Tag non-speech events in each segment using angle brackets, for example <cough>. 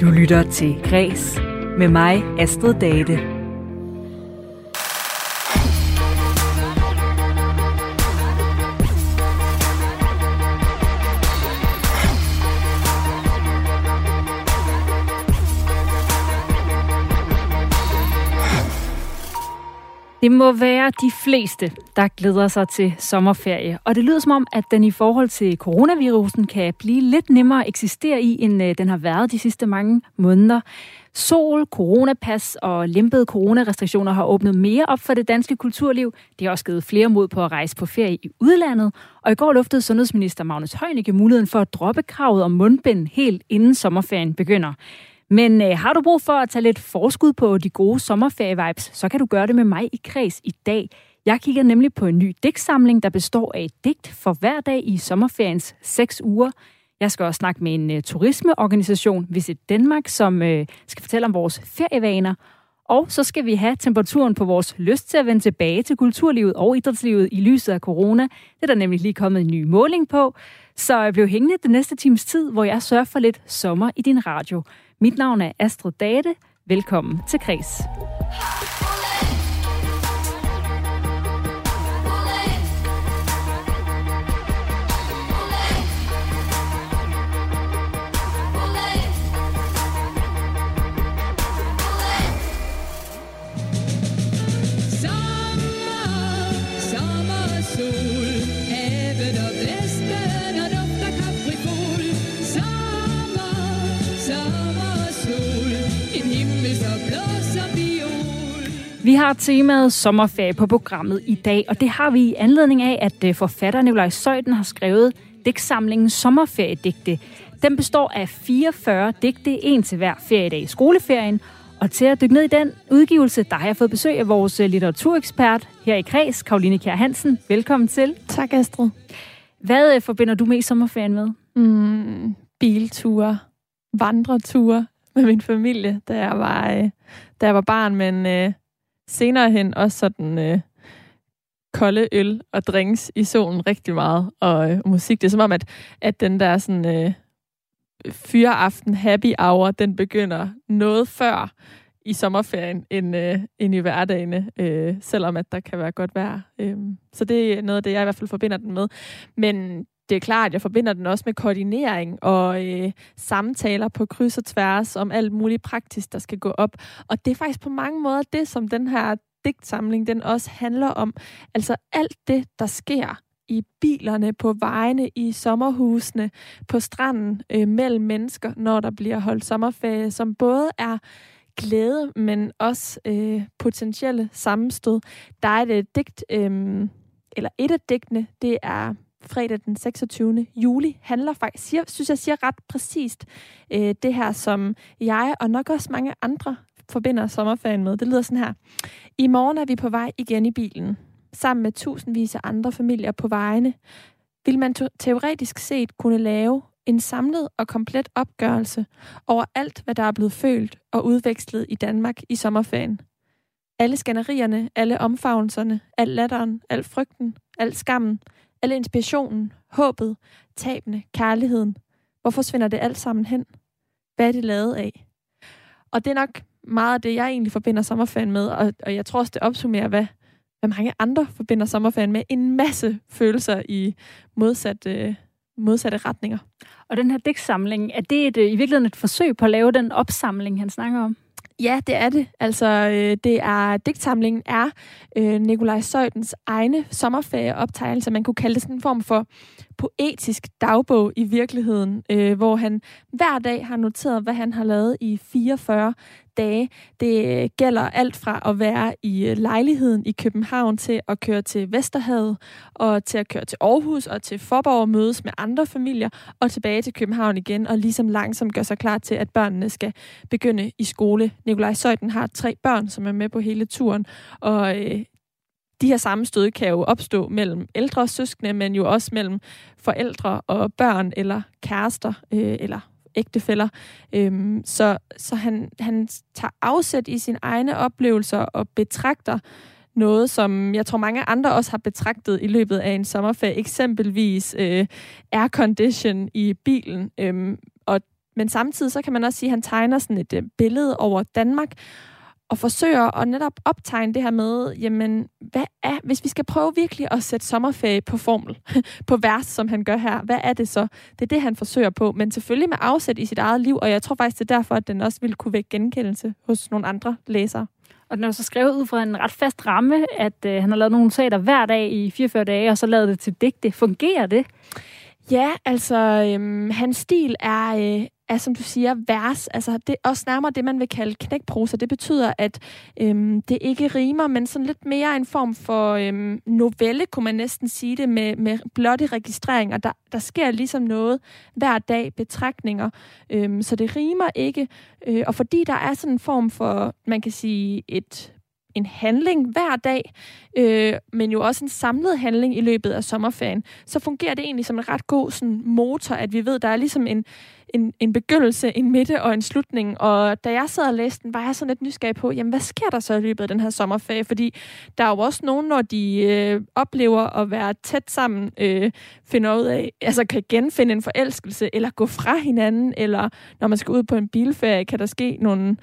Du lytter til Græs med mig, Astrid Date. Det må være de fleste, der glæder sig til sommerferie. Og det lyder som om, at den i forhold til coronavirusen kan blive lidt nemmere at eksistere i, end øh, den har været de sidste mange måneder. Sol, coronapas og lempede coronarestriktioner har åbnet mere op for det danske kulturliv. Det har også givet flere mod på at rejse på ferie i udlandet. Og i går luftede sundhedsminister Magnus Heunicke muligheden for at droppe kravet om mundbind helt inden sommerferien begynder. Men øh, har du brug for at tage lidt forskud på de gode sommerferie-vibes, så kan du gøre det med mig i kreds i dag. Jeg kigger nemlig på en ny digtsamling, der består af et digt for hver dag i sommerferiens seks uger. Jeg skal også snakke med en øh, turismeorganisation, Visit Danmark, som øh, skal fortælle om vores ferievaner. Og så skal vi have temperaturen på vores lyst til at vende tilbage til kulturlivet og idrætslivet i lyset af corona. Det er der nemlig lige kommet en ny måling på. Så jeg blev hængende den næste times tid, hvor jeg sørger for lidt sommer i din radio. Mit navn er Astrid Date. Velkommen til Kres. Vi har temaet sommerferie på programmet i dag, og det har vi i anledning af, at øh, forfatter Nikolaj Søjden har skrevet digtsamlingen Sommerferiedigte. Den består af 44 digte, en til hver feriedag i skoleferien, og til at dykke ned i den udgivelse, der har jeg fået besøg af vores øh, litteraturekspert her i Kreds, Karoline Kjær Hansen. Velkommen til. Tak, Astrid. Hvad øh, forbinder du med sommerferien med? Mm, bilture, vandreture med min familie, da jeg var, da jeg var barn, men senere hen også sådan øh, kolde øl og drinks i solen rigtig meget, og øh, musik. Det er som om, at, at den der sådan øh, fyreaften happy hour, den begynder noget før i sommerferien end, øh, end i hverdagene, øh, selvom at der kan være godt vejr. Øh, så det er noget af det, jeg i hvert fald forbinder den med. Men det er klart, at jeg forbinder den også med koordinering og øh, samtaler på kryds og tværs om alt muligt praktisk, der skal gå op. Og det er faktisk på mange måder det, som den her digtsamling den også handler om. Altså alt det, der sker i bilerne, på vejene, i sommerhusene, på stranden, øh, mellem mennesker, når der bliver holdt sommerferie, som både er glæde, men også øh, potentielle sammenstød. Der er et øh, digt, øh, eller et af digtene, det er fredag den 26. juli, handler faktisk, siger, synes jeg siger ret præcist, øh, det her, som jeg og nok også mange andre forbinder sommerferien med. Det lyder sådan her. I morgen er vi på vej igen i bilen, sammen med tusindvis af andre familier på vejene. Vil man teoretisk set kunne lave en samlet og komplet opgørelse over alt, hvad der er blevet følt og udvekslet i Danmark i sommerferien. Alle skænderierne, alle omfavnelserne, al latteren, al frygten, al skammen, Al inspirationen, håbet, tabene, kærligheden. Hvor forsvinder det alt sammen hen? Hvad er det lavet af? Og det er nok meget af det, jeg egentlig forbinder sommerferien med, og, og jeg tror også, det opsummerer, hvad, hvad mange andre forbinder sommerferien med. En masse følelser i modsatte, øh, modsatte retninger. Og den her digtsamling, er det et, øh, i virkeligheden et forsøg på at lave den opsamling, han snakker om? Ja, det er det. Altså, øh, det er digtsamlingen er øh, Nikolaj Søjdens egne sommerferieoptegnelser. Man kunne kalde det sådan en form for poetisk dagbog i virkeligheden, øh, hvor han hver dag har noteret, hvad han har lavet i 44 dage. Det gælder alt fra at være i øh, lejligheden i København til at køre til Vesterhavet og til at køre til Aarhus og til Forborg og mødes med andre familier og tilbage til København igen og ligesom langsomt gør sig klar til, at børnene skal begynde i skole. Nikolaj Søjden har tre børn, som er med på hele turen, og øh, de her sammenstød kan jo opstå mellem ældre søskende, men jo også mellem forældre og børn eller kærester øh, eller ægtefæller. Øhm, så så han, han tager afsæt i sine egne oplevelser og betragter noget, som jeg tror mange andre også har betragtet i løbet af en sommerferie. Eksempelvis øh, aircondition i bilen. Øhm, og men samtidig så kan man også sige, at han tegner sådan et øh, billede over Danmark, og forsøger at netop optegne det her med, jamen, hvad er, hvis vi skal prøve virkelig at sætte sommerferie på formel, <laughs> på vers, som han gør her, hvad er det så? Det er det, han forsøger på, men selvfølgelig med afsæt i sit eget liv, og jeg tror faktisk, det er derfor, at den også vil kunne vække genkendelse hos nogle andre læsere. Og den er så skrevet ud fra en ret fast ramme, at øh, han har lavet nogle teater hver dag i 44 dage, og så lavet det til digte. Fungerer det? Ja, altså, øhm, hans stil er, øh, er, som du siger, vers. Altså, det er også nærmere det, man vil kalde knækprosa. Det betyder, at øhm, det ikke rimer, men sådan lidt mere en form for øhm, novelle, kunne man næsten sige det, med, med blotte registreringer. Der, der sker ligesom noget hver dag, betragtninger, øhm, så det rimer ikke. Øh, og fordi der er sådan en form for, man kan sige, et en handling hver dag, øh, men jo også en samlet handling i løbet af sommerferien, så fungerer det egentlig som en ret god sådan, motor, at vi ved, der er ligesom en, en, en begyndelse, en midte og en slutning. Og da jeg sad og læste den, var jeg sådan lidt nysgerrig på, jamen hvad sker der så i løbet af den her sommerferie? Fordi der er jo også nogen, når de øh, oplever at være tæt sammen, øh, finder ud af, altså kan genfinde en forelskelse, eller gå fra hinanden, eller når man skal ud på en bilferie, kan der ske nogle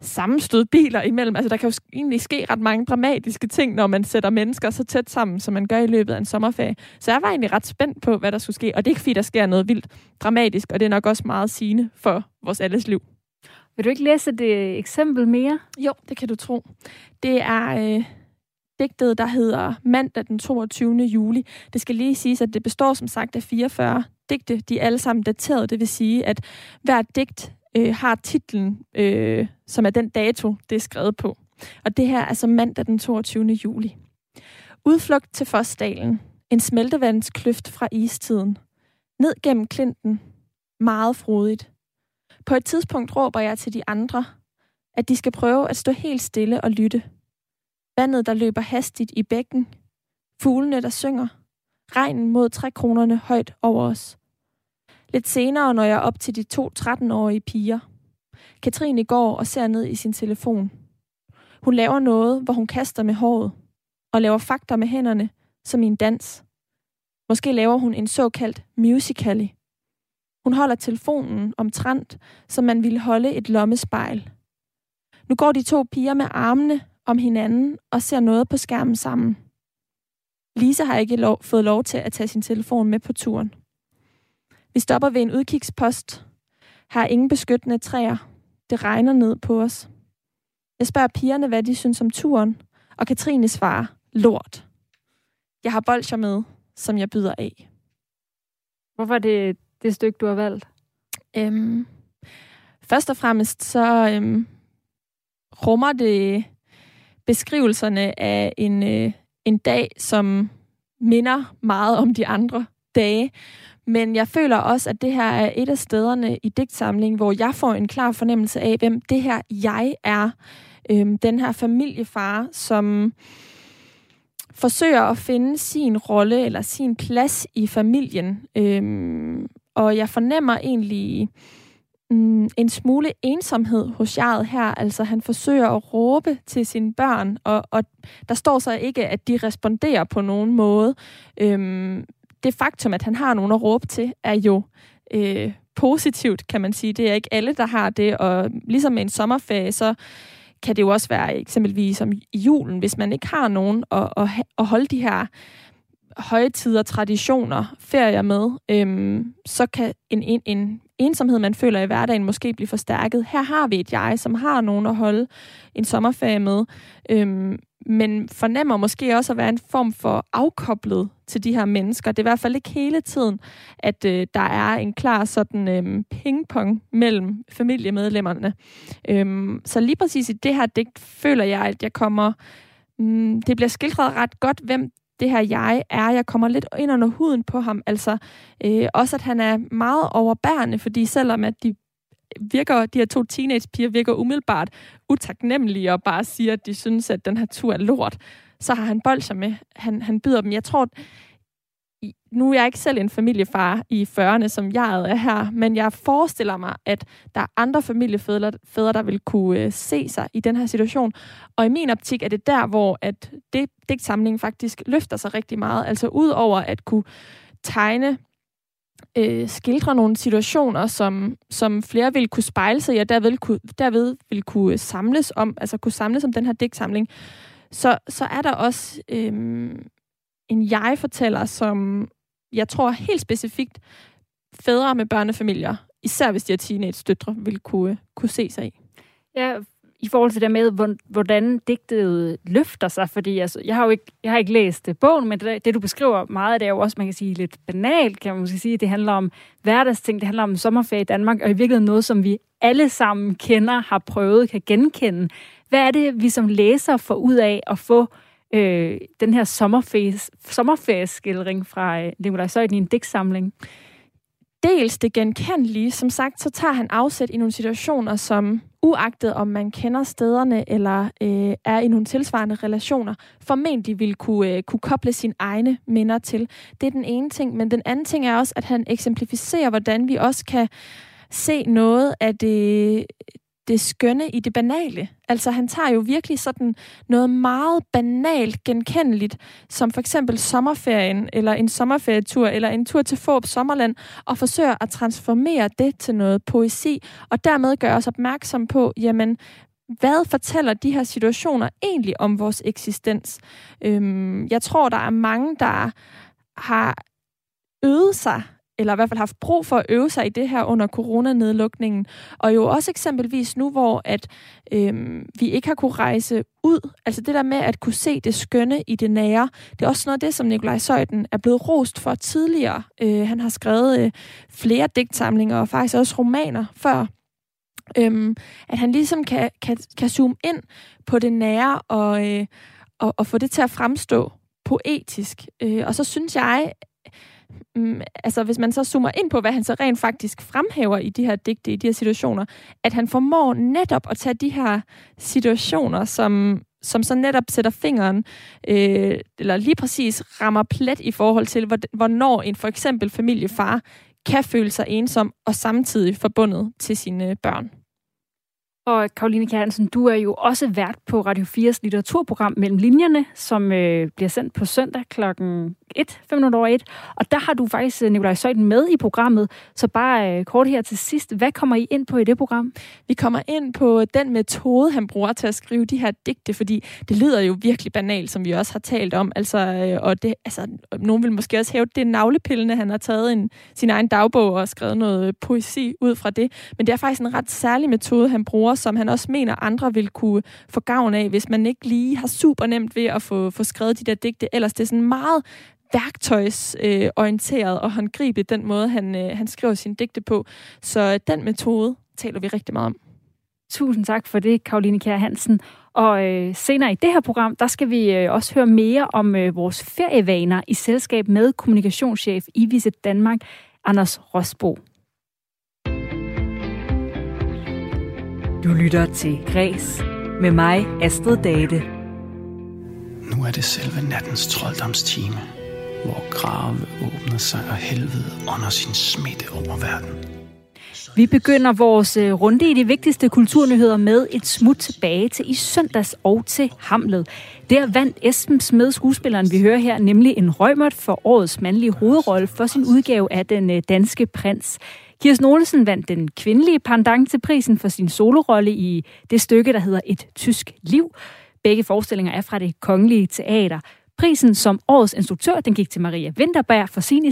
sammenstød biler imellem. Altså, der kan jo egentlig ske ret mange dramatiske ting, når man sætter mennesker så tæt sammen, som man gør i løbet af en sommerferie. Så jeg var egentlig ret spændt på, hvad der skulle ske. Og det er ikke fordi, der sker noget vildt dramatisk, og det er nok også meget sigende for vores alles liv. Vil du ikke læse et eksempel mere? Jo, det kan du tro. Det er øh, digtet, der hedder Mandag den 22. juli. Det skal lige siges, at det består som sagt af 44 digte. De er alle sammen dateret, det vil sige, at hver digt øh, har titlen, øh, som er den dato, det er skrevet på. Og det her er altså mandag den 22. juli. Udflugt til Fosdalen. En smeltevandskløft fra istiden. Ned gennem klinten. Meget frodigt. På et tidspunkt råber jeg til de andre, at de skal prøve at stå helt stille og lytte. Vandet, der løber hastigt i bækken. Fuglene, der synger. Regnen mod trækronerne højt over os. Lidt senere når jeg op til de to 13-årige piger. Katrine går og ser ned i sin telefon. Hun laver noget, hvor hun kaster med håret og laver fakter med hænderne, som i en dans. Måske laver hun en såkaldt musically. Hun holder telefonen omtrent, som man ville holde et lommespejl. Nu går de to piger med armene om hinanden og ser noget på skærmen sammen. Lise har ikke lov, fået lov til at tage sin telefon med på turen. Vi stopper ved en udkigspost. Her er ingen beskyttende træer. Det regner ned på os. Jeg spørger pigerne, hvad de synes om turen, og Katrine svarer, lort. Jeg har bolcher med, som jeg byder af. Hvorfor er det det stykke, du har valgt? Øhm, først og fremmest så øhm, rummer det beskrivelserne af en, øh, en dag, som minder meget om de andre dage. Men jeg føler også, at det her er et af stederne i digtsamlingen, hvor jeg får en klar fornemmelse af, hvem det her jeg er. Øhm, den her familiefar, som forsøger at finde sin rolle eller sin plads i familien. Øhm, og jeg fornemmer egentlig mm, en smule ensomhed hos jeget her. Altså han forsøger at råbe til sine børn, og, og der står så ikke, at de responderer på nogen måde. Øhm, det faktum, at han har nogen at råbe til, er jo øh, positivt, kan man sige. Det er ikke alle, der har det, og ligesom med en sommerferie, så kan det jo også være eksempelvis som i julen, hvis man ikke har nogen at, at, at holde de her højtider, traditioner, ferier med, øhm, så kan en, en, en ensomhed, man føler i hverdagen, måske blive forstærket. Her har vi et jeg, som har nogen at holde en sommerferie med, øhm, men fornemmer måske også at være en form for afkoblet til de her mennesker. Det er i hvert fald ikke hele tiden, at øh, der er en klar sådan øhm, pingpong mellem familiemedlemmerne. Øhm, så lige præcis i det her digt føler jeg, at jeg kommer... Mm, det bliver skildret ret godt, hvem det her jeg er. Jeg kommer lidt ind under huden på ham. Altså øh, også, at han er meget overbærende, fordi selvom at de virker, de her to teenagepiger virker umiddelbart utaknemmelige og bare siger, at de synes, at den her tur er lort, så har han bolcher med. Han, han byder dem. Jeg tror, nu er jeg ikke selv en familiefar i 40'erne, som jeg er her, men jeg forestiller mig, at der er andre familiefædre, fædre, der vil kunne øh, se sig i den her situation. Og i min optik er det der, hvor at det digtsamlingen faktisk løfter sig rigtig meget. Altså ud over at kunne tegne øh, skildre nogle situationer, som, som flere vil kunne spejle sig i, og derved, kunne, derved vil kunne samles om, altså kunne samles om den her digtsamling, så, så er der også øh, en jeg-fortæller, som jeg tror helt specifikt fædre med børnefamilier, især hvis de har teenage-døtre, vil kunne, kunne se sig i. Ja, i forhold til det med, hvordan digtet løfter sig, fordi altså, jeg har jo ikke, jeg har ikke læst øh, bogen, men det, det, du beskriver meget, det er jo også, man kan sige, lidt banalt, kan man måske sige. Det handler om hverdagsting, det handler om sommerferie i Danmark, og i virkeligheden noget, som vi alle sammen kender, har prøvet, kan genkende. Hvad er det, vi som læser får ud af at få øh, den her sommerferieskildring fra øh, Nikolaj Søjden i en digtsamling? Dels det genkendelige. Som sagt, så tager han afsæt i nogle situationer, som uagtet om man kender stederne eller øh, er i nogle tilsvarende relationer, formentlig vil kunne, øh, kunne koble sine egne minder til. Det er den ene ting. Men den anden ting er også, at han eksemplificerer, hvordan vi også kan se noget af det, det skønne i det banale. Altså han tager jo virkelig sådan noget meget banalt genkendeligt, som for eksempel sommerferien, eller en sommerferietur, eller en tur til Forb Sommerland, og forsøger at transformere det til noget poesi, og dermed gør os opmærksom på, jamen, hvad fortæller de her situationer egentlig om vores eksistens? Øhm, jeg tror, der er mange, der har øvet sig eller i hvert fald haft brug for at øve sig i det her under coronanedlukningen. Og jo også eksempelvis nu, hvor at øhm, vi ikke har kunne rejse ud. Altså det der med at kunne se det skønne i det nære. Det er også noget af det, som Nikolaj Søjden er blevet rost for tidligere. Øh, han har skrevet øh, flere digtsamlinger og faktisk også romaner før. Øhm, at han ligesom kan, kan, kan zoome ind på det nære og, øh, og, og få det til at fremstå poetisk. Øh, og så synes jeg, mm, altså hvis man så zoomer ind på, hvad han så rent faktisk fremhæver i de her digte, i de her situationer, at han formår netop at tage de her situationer, som, som så netop sætter fingeren, øh, eller lige præcis rammer plet i forhold til, hvornår en for eksempel familiefar kan føle sig ensom og samtidig forbundet til sine øh, børn. Og Karoline Kjærensen, du er jo også vært på Radio 4's litteraturprogram Mellem Linjerne, som øh, bliver sendt på søndag klokken 1, 5 over 1. Og der har du faktisk øh, Nikolaj Søjden med i programmet. Så bare øh, kort her til sidst. Hvad kommer I ind på i det program? Vi kommer ind på den metode, han bruger til at skrive de her digte, fordi det lyder jo virkelig banalt, som vi også har talt om. Altså, øh, og det, altså, nogen vil måske også hæve, det er navlepillende, han har taget en, sin egen dagbog og skrevet noget poesi ud fra det. Men det er faktisk en ret særlig metode, han bruger, som han også mener, andre vil kunne få gavn af, hvis man ikke lige har super nemt ved at få, få skrevet de der digte. Ellers det er sådan meget værktøjsorienteret øh, og håndgribeligt, den måde, han, øh, han skriver sine digte på. Så den metode taler vi rigtig meget om. Tusind tak for det, Karoline Kjær Hansen. Og øh, senere i det her program, der skal vi øh, også høre mere om øh, vores ferievaner i selskab med kommunikationschef i Visit Danmark, Anders Rosbo. Du lytter til Græs med mig, Astrid Date. Nu er det selve nattens trolddomstime hvor grave åbner sig og helvede under sin smitte over verden. Vi begynder vores øh, runde i de vigtigste kulturnyheder med et smut tilbage til i søndags og til Hamlet. Der vandt Esben Smed, skuespilleren vi hører her, nemlig en røgmert for årets mandlige hovedrolle for sin udgave af Den øh, Danske Prins. Kirsten Olsen vandt den kvindelige pendant til prisen for sin solorolle i det stykke, der hedder Et tysk liv. Begge forestillinger er fra det kongelige teater. Prisen som årets instruktør, den gik til Maria Winterberg for sin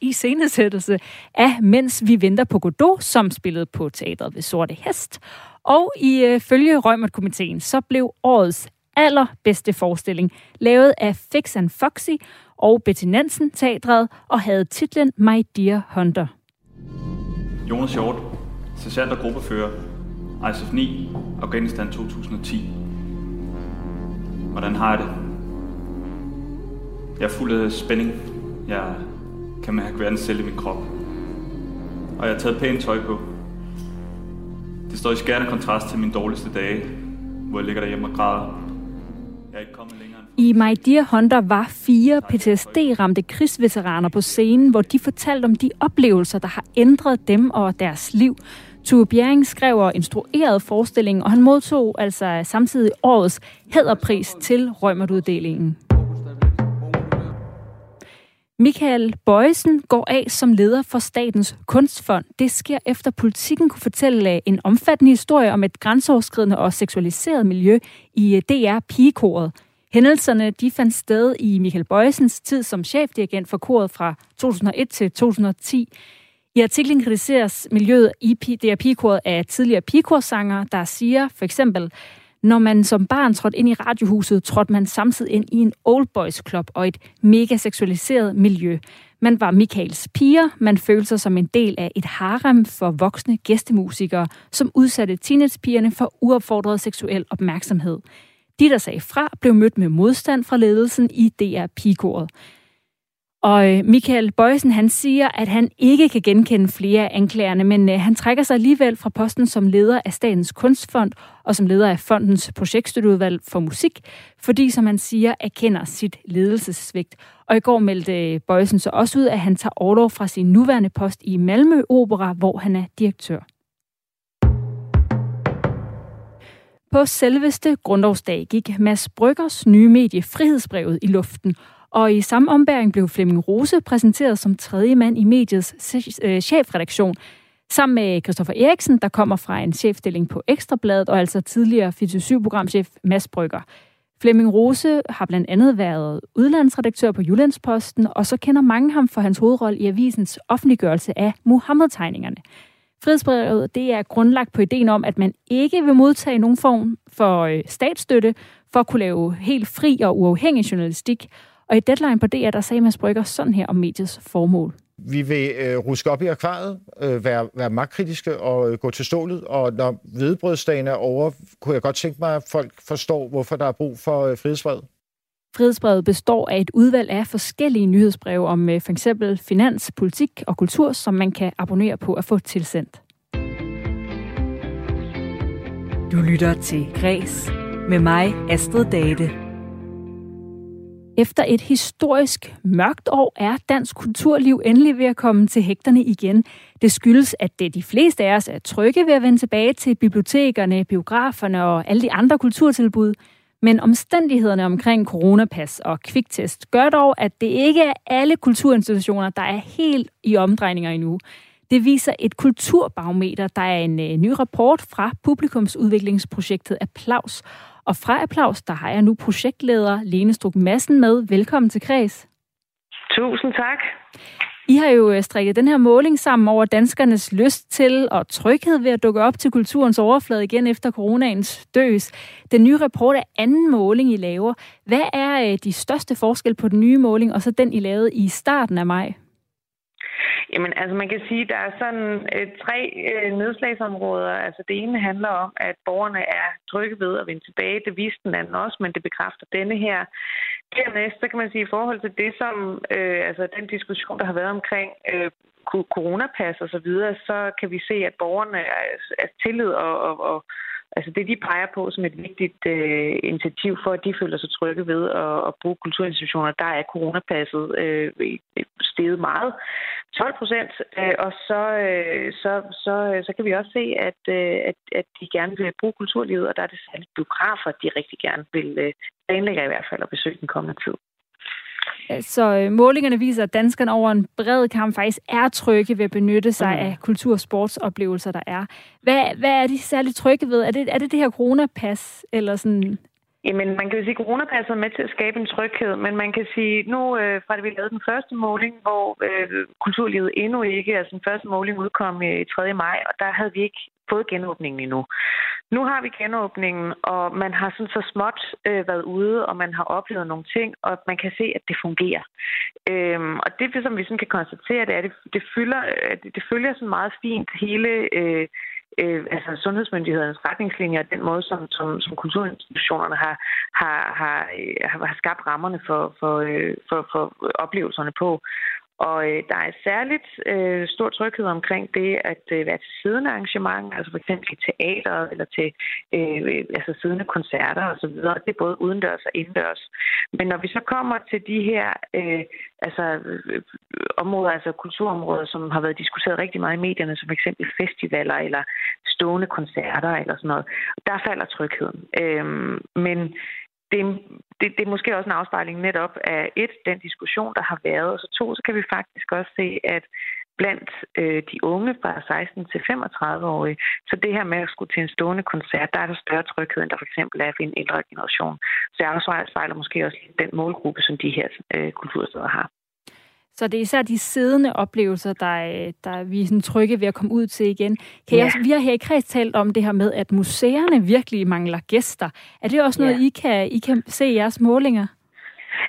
iscenesættelse af Mens vi venter på Godot, som spillede på teatret ved Sorte Hest. Og i øh, følge Rømert-komiteen, så blev årets allerbedste forestilling lavet af Fix and Foxy og Betty Nansen teatret og havde titlen My Dear Hunter. Jonas Hjort, sergeant og gruppefører, ISF 9, Afghanistan 2010. Hvordan har jeg det? Jeg er fuld af spænding. Jeg kan mærke verdens selv i min krop. Og jeg har taget pænt tøj på. Det står i skærende kontrast til mine dårligste dage, hvor jeg ligger derhjemme og græder. Jeg er ikke kommet i My Dear Hunter var fire PTSD-ramte krigsveteraner på scenen, hvor de fortalte om de oplevelser, der har ændret dem og deres liv. Tue Bjerring skrev og instruerede forestillingen, og han modtog altså samtidig årets hæderpris til Rømertuddelingen. Michael Bøjsen går af som leder for Statens Kunstfond. Det sker efter politikken kunne fortælle en omfattende historie om et grænseoverskridende og seksualiseret miljø i DR Pigekoret. Hændelserne de fandt sted i Michael Bøjsens tid som chefdirigent for koret fra 2001 til 2010. I artiklen kritiseres miljøet i DR Pigekoret af tidligere pigekorsanger, der siger for eksempel, når man som barn trådte ind i radiohuset, trådte man samtidig ind i en old boys club og et mega seksualiseret miljø. Man var Michaels piger, man følte sig som en del af et harem for voksne gæstemusikere, som udsatte teenagepigerne for uopfordret seksuel opmærksomhed. De, der sagde fra, blev mødt med modstand fra ledelsen i DR Pigekoret. Og øh, Michael Bøjsen, han siger, at han ikke kan genkende flere af anklagerne, men øh, han trækker sig alligevel fra posten som leder af Statens Kunstfond og som leder af fondens projektstøtteudvalg for musik, fordi, som han siger, erkender sit ledelsessvigt. Og i går meldte øh, Bøjsen så også ud, at han tager overlov fra sin nuværende post i Malmø Opera, hvor han er direktør. På selveste grundlovsdag gik Mads Bryggers nye medie Frihedsbrevet i luften, og i samme ombæring blev Flemming Rose præsenteret som tredje mand i mediets øh, chefredaktion, sammen med Christoffer Eriksen, der kommer fra en chefstilling på Ekstrabladet, og altså tidligere 24-programchef Mads Brygger. Flemming Rose har blandt andet været udlandsredaktør på Jyllandsposten, og så kender mange ham for hans hovedrolle i avisens offentliggørelse af Muhammed-tegningerne. Frihedsbrevet det er grundlagt på ideen om, at man ikke vil modtage nogen form for øh, statsstøtte for at kunne lave helt fri og uafhængig journalistik, og i Deadline på DR, der sagde Mads Brygger sådan her om mediets formål. Vi vil øh, ruske op i akvariet, øh, være, være magtkritiske og øh, gå til stålet, og når hvedebrødsdagen er over, kunne jeg godt tænke mig, at folk forstår, hvorfor der er brug for øh, frihedsbrevet. Frihedsbrevet består af et udvalg af forskellige nyhedsbreve om øh, for eksempel finans, politik og kultur, som man kan abonnere på at få tilsendt. Du lytter til Græs med mig, Astrid Date. Efter et historisk mørkt år er dansk kulturliv endelig ved at komme til hægterne igen. Det skyldes, at det de fleste af os er trygge ved at vende tilbage til bibliotekerne, biograferne og alle de andre kulturtilbud. Men omstændighederne omkring coronapas og kviktest gør dog, at det ikke er alle kulturinstitutioner, der er helt i omdrejninger endnu. Det viser et kulturbarometer, der er en øh, ny rapport fra publikumsudviklingsprojektet Applaus. Og fra Applaus, der har jeg nu projektleder Lene Struk Madsen med. Velkommen til Kreds. Tusind tak. I har jo øh, strikket den her måling sammen over danskernes lyst til og tryghed ved at dukke op til kulturens overflade igen efter coronaens døs. Den nye rapport er anden måling, I laver. Hvad er øh, de største forskel på den nye måling og så den, I lavede i starten af maj? Jamen, altså man kan sige, at der er sådan øh, tre øh, nedslagsområder. Altså det ene handler om, at borgerne er trygge ved at vende tilbage. Det viste den anden også, men det bekræfter denne her. Dernæst, så kan man sige, i forhold til det, som øh, altså den diskussion, der har været omkring øh, coronapas og så videre, så kan vi se, at borgerne er, er tillid og, og, og Altså det, de peger på som et vigtigt øh, initiativ for, at de føler sig trygge ved at, at bruge kulturinstitutioner, der er coronapasset øh, steget meget. 12 procent, øh, og så, øh, så, så, så kan vi også se, at, øh, at, at de gerne vil bruge kulturlivet, og der er det særligt biografer, de rigtig gerne vil øh, planlægge i hvert fald at besøge den kommende tid. Så øh, målingerne viser, at danskerne over en bred kamp faktisk er trygge ved at benytte sig mm. af kultur- og sportsoplevelser, der er. Hvad, hvad er de særligt trygge ved? Er det, er det det her coronapas, eller sådan Jamen, man kan jo sige, at coronapasset er med til at skabe en tryghed, men man kan sige, nu øh, fra det vi lavede den første måling, hvor øh, kulturlivet endnu ikke, altså den første måling udkom i 3. maj, og der havde vi ikke fået genåbningen endnu. Nu har vi genåbningen, og man har sådan så småt øh, været ude, og man har oplevet nogle ting, og man kan se, at det fungerer. Øhm, og det, som vi sådan kan konstatere, det er, at det, det, fylder, øh, det, det følger sådan meget fint hele... Øh, øh, altså sundhedsmyndighedernes retningslinjer og den måde, som, som, som kulturinstitutionerne har, har, har, øh, har, har skabt rammerne for, for, øh, for, for oplevelserne på. Og øh, der er særligt øh, stor tryghed omkring det at øh, være til siden af arrangementer, altså for eksempel i teater eller til øh, øh altså siddende koncerter osv. Det er både udendørs og indendørs. Men når vi så kommer til de her øh, altså, øh, områder, altså kulturområder, som har været diskuteret rigtig meget i medierne, som for eksempel festivaler eller stående koncerter eller sådan noget, der falder trygheden. Øh, men det, det, det er måske også en afspejling netop af et, den diskussion, der har været, og så to, så kan vi faktisk også se, at blandt øh, de unge fra 16 til 35-årige. Så det her med at skulle til en stående koncert, der er der større tryghed, end der for eksempel er for en ældre generation. Så jeg afspejler måske også den målgruppe, som de her øh, kultursteder har. Så det er især de siddende oplevelser, der, der vi er sådan trygge ved at komme ud til igen. Kan ja. jeg, vi har her i kreds talt om det her med, at museerne virkelig mangler gæster. Er det også noget, ja. I, kan, I kan se i jeres målinger?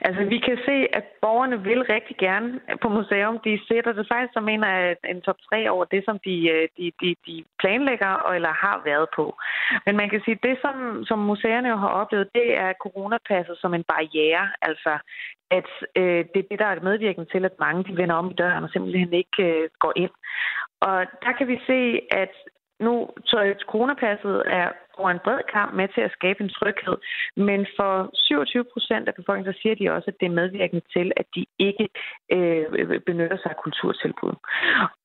Altså, vi kan se, at borgerne vil rigtig gerne på museum. De sætter det faktisk som en af en top 3 over det, som de, øh, de, de, de planlægger eller har været på. Men man kan sige, at det, som, som museerne har oplevet, det er coronapasset som en barriere. Altså, at øh, det er det, der er medvirkende til, at mange de vender om i døren og simpelthen ikke øh, går ind. Og der kan vi se, at nu, så coronapasset er over en bred kamp med til at skabe en tryghed. Men for 27 procent af befolkningen, så siger de også, at det er medvirkende til, at de ikke øh, benytter sig af kulturtilbud.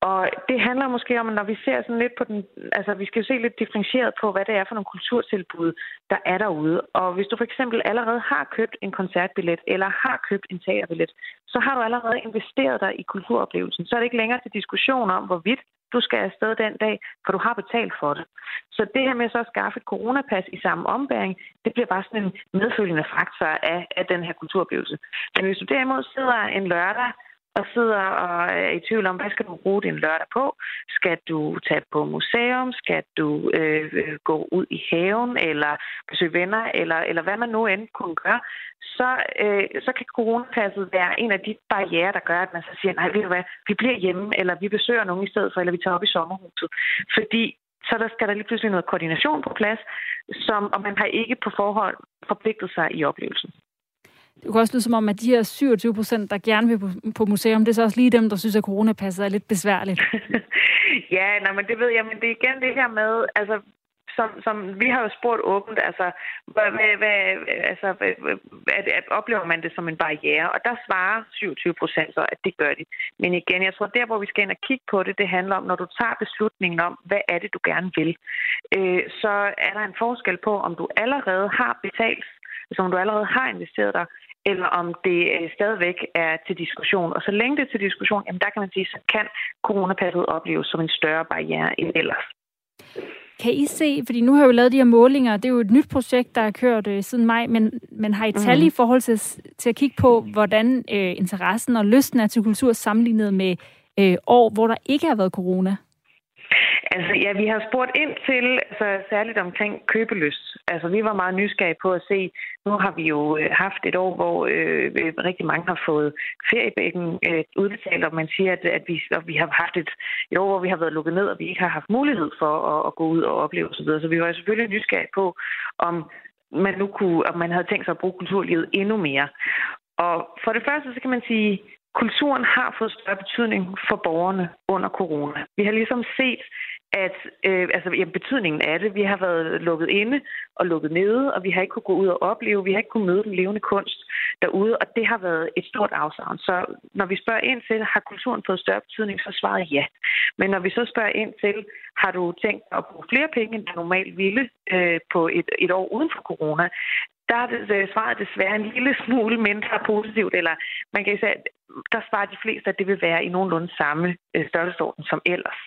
Og det handler måske om, at når vi ser sådan lidt på den, altså vi skal jo se lidt differentieret på, hvad det er for nogle kulturtilbud, der er derude. Og hvis du for eksempel allerede har købt en koncertbillet, eller har købt en teaterbillet, så har du allerede investeret dig i kulturoplevelsen. Så er det ikke længere til diskussion om, hvorvidt du skal afsted den dag, for du har betalt for det. Så det her med så at skaffe et coronapas i samme ombæring, det bliver bare sådan en medfølgende faktor af, af den her kulturoplevelse. Men hvis du derimod sidder en lørdag og sidder og er i tvivl om, hvad skal du bruge din lørdag på? Skal du tage på museum? Skal du øh, øh, gå ud i haven eller besøge venner? Eller, eller hvad man nu end kunne gøre? Så, øh, så kan coronapasset være en af de barriere, der gør, at man så siger, nej, ved du hvad, vi bliver hjemme, eller vi besøger nogen i stedet for, eller vi tager op i sommerhuset. Fordi så der skal der lige pludselig noget koordination på plads, som, og man har ikke på forhånd forpligtet sig i oplevelsen. Det kunne også lyde som om, at de her 27 procent, der gerne vil på, på museum, det er så også lige dem, der synes, at coronapasset er lidt besværligt. <laughs> ja, nej, men det ved jeg, men det er igen det her med, altså som, som vi har jo spurgt åbent, altså, hvad, hvad, altså at, at oplever man det som en barriere? Og der svarer 27 procent så, at det gør de. Men igen, jeg tror, der hvor vi skal ind og kigge på det, det handler om, når du tager beslutningen om, hvad er det, du gerne vil, øh, så er der en forskel på, om du allerede har betalt, altså om du allerede har investeret dig, eller om det øh, stadigvæk er til diskussion. Og så længe det er til diskussion, jamen der kan man sige, så kan coronapasset opleves som en større barriere end ellers. Kan I se, fordi nu har vi lavet de her målinger, det er jo et nyt projekt, der er kørt øh, siden maj, men, men har I tal mm. i forhold til, til at kigge på, hvordan øh, interessen og lysten er til kultur sammenlignet med øh, år, hvor der ikke har været corona? Altså ja, vi har spurgt ind til, altså særligt omkring købelyst. Altså vi var meget nysgerrige på at se, nu har vi jo øh, haft et år, hvor øh, øh rigtig mange har fået feriebækken øh, udbetalt, og man siger, at, at vi, at vi har haft et, et år, hvor vi har været lukket ned, og vi ikke har haft mulighed for at, at gå ud og opleve osv. Så, så vi var selvfølgelig nysgerrige på, om man nu kunne, om man havde tænkt sig at bruge kulturlivet endnu mere. Og for det første, så kan man sige, kulturen har fået større betydning for borgerne under corona. Vi har ligesom set, at øh, altså, ja, betydningen af det, vi har været lukket inde og lukket nede, og vi har ikke kunne gå ud og opleve, vi har ikke kunnet møde den levende kunst derude, og det har været et stort afsavn. Så når vi spørger ind til, har kulturen fået større betydning, så svaret ja. Men når vi så spørger ind til, har du tænkt at bruge flere penge, end du normalt ville øh, på et, et år uden for corona, der er det, øh, svaret desværre en lille smule mindre positivt, eller man kan sige, der svarer de fleste, at det vil være i nogenlunde samme øh, størrelsesorden som ellers.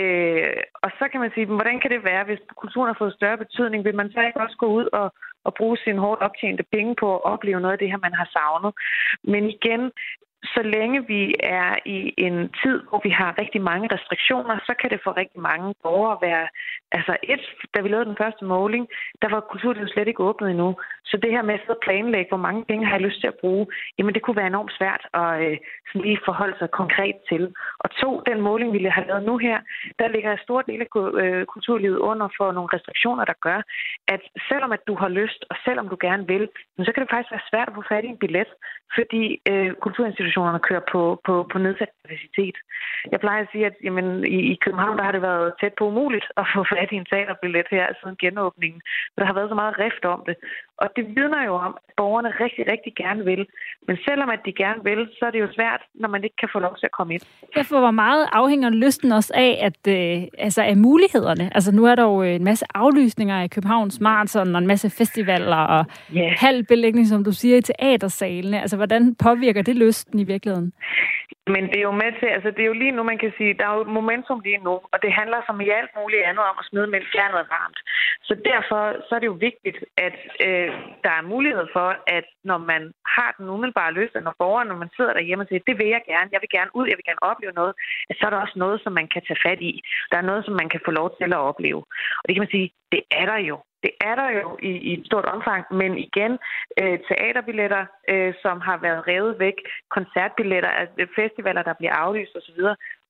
Øh, og så kan man sige, hvordan kan det være, hvis kulturen har fået større betydning, vil man så ikke også gå ud og, og bruge sine hårdt optjente penge på at opleve noget af det her, man har savnet? Men igen, så længe vi er i en tid, hvor vi har rigtig mange restriktioner, så kan det for rigtig mange borgere være... Altså et, da vi lavede den første måling, der var kulturlivet slet ikke åbnet endnu. Så det her med at planlægge, hvor mange penge har jeg lyst til at bruge, jamen det kunne være enormt svært at øh, sådan lige forholde sig konkret til. Og to, den måling, vi har lavet nu her, der ligger en stor del af øh, kulturlivet under for nogle restriktioner, der gør, at selvom at du har lyst, og selvom du gerne vil, så kan det faktisk være svært at få fat i en billet, fordi øh, kulturinstitutionerne kører på, på, på nedsat kapacitet. Jeg plejer at sige, at jamen, i, i København der har det været tæt på umuligt at få fat i en teaterbillet her siden genåbningen. Der har været så meget rift om det. Og det vidner jo om, at borgerne rigtig, rigtig gerne vil. Men selvom at de gerne vil, så er det jo svært, når man ikke kan få lov til at komme ind. Derfor hvor meget afhænger lysten også af, at, øh, altså af mulighederne. Altså nu er der jo en masse aflysninger i Københavns Marathon og en masse festivaler og yeah. halv belægning, som du siger, i teatersalene. Altså hvordan påvirker det lysten i virkeligheden? Men det er jo med til, altså det er jo lige nu, man kan sige, der er jo momentum lige nu, og det handler som i alt muligt andet om at smide mellem fjernet og varmt. Så derfor så er det jo vigtigt, at øh, der er mulighed for, at når man har den umiddelbare lyst, når borgeren, når man sidder derhjemme og siger, det vil jeg gerne, jeg vil gerne ud, jeg vil gerne opleve noget, at så er der også noget, som man kan tage fat i. Der er noget, som man kan få lov til at opleve. Og det kan man sige, det er der jo. Det er der jo i, i et stort omfang, men igen, øh, teaterbilletter, øh, som har været revet væk, koncertbilletter, altså, øh, festivaler, der bliver aflyst osv.,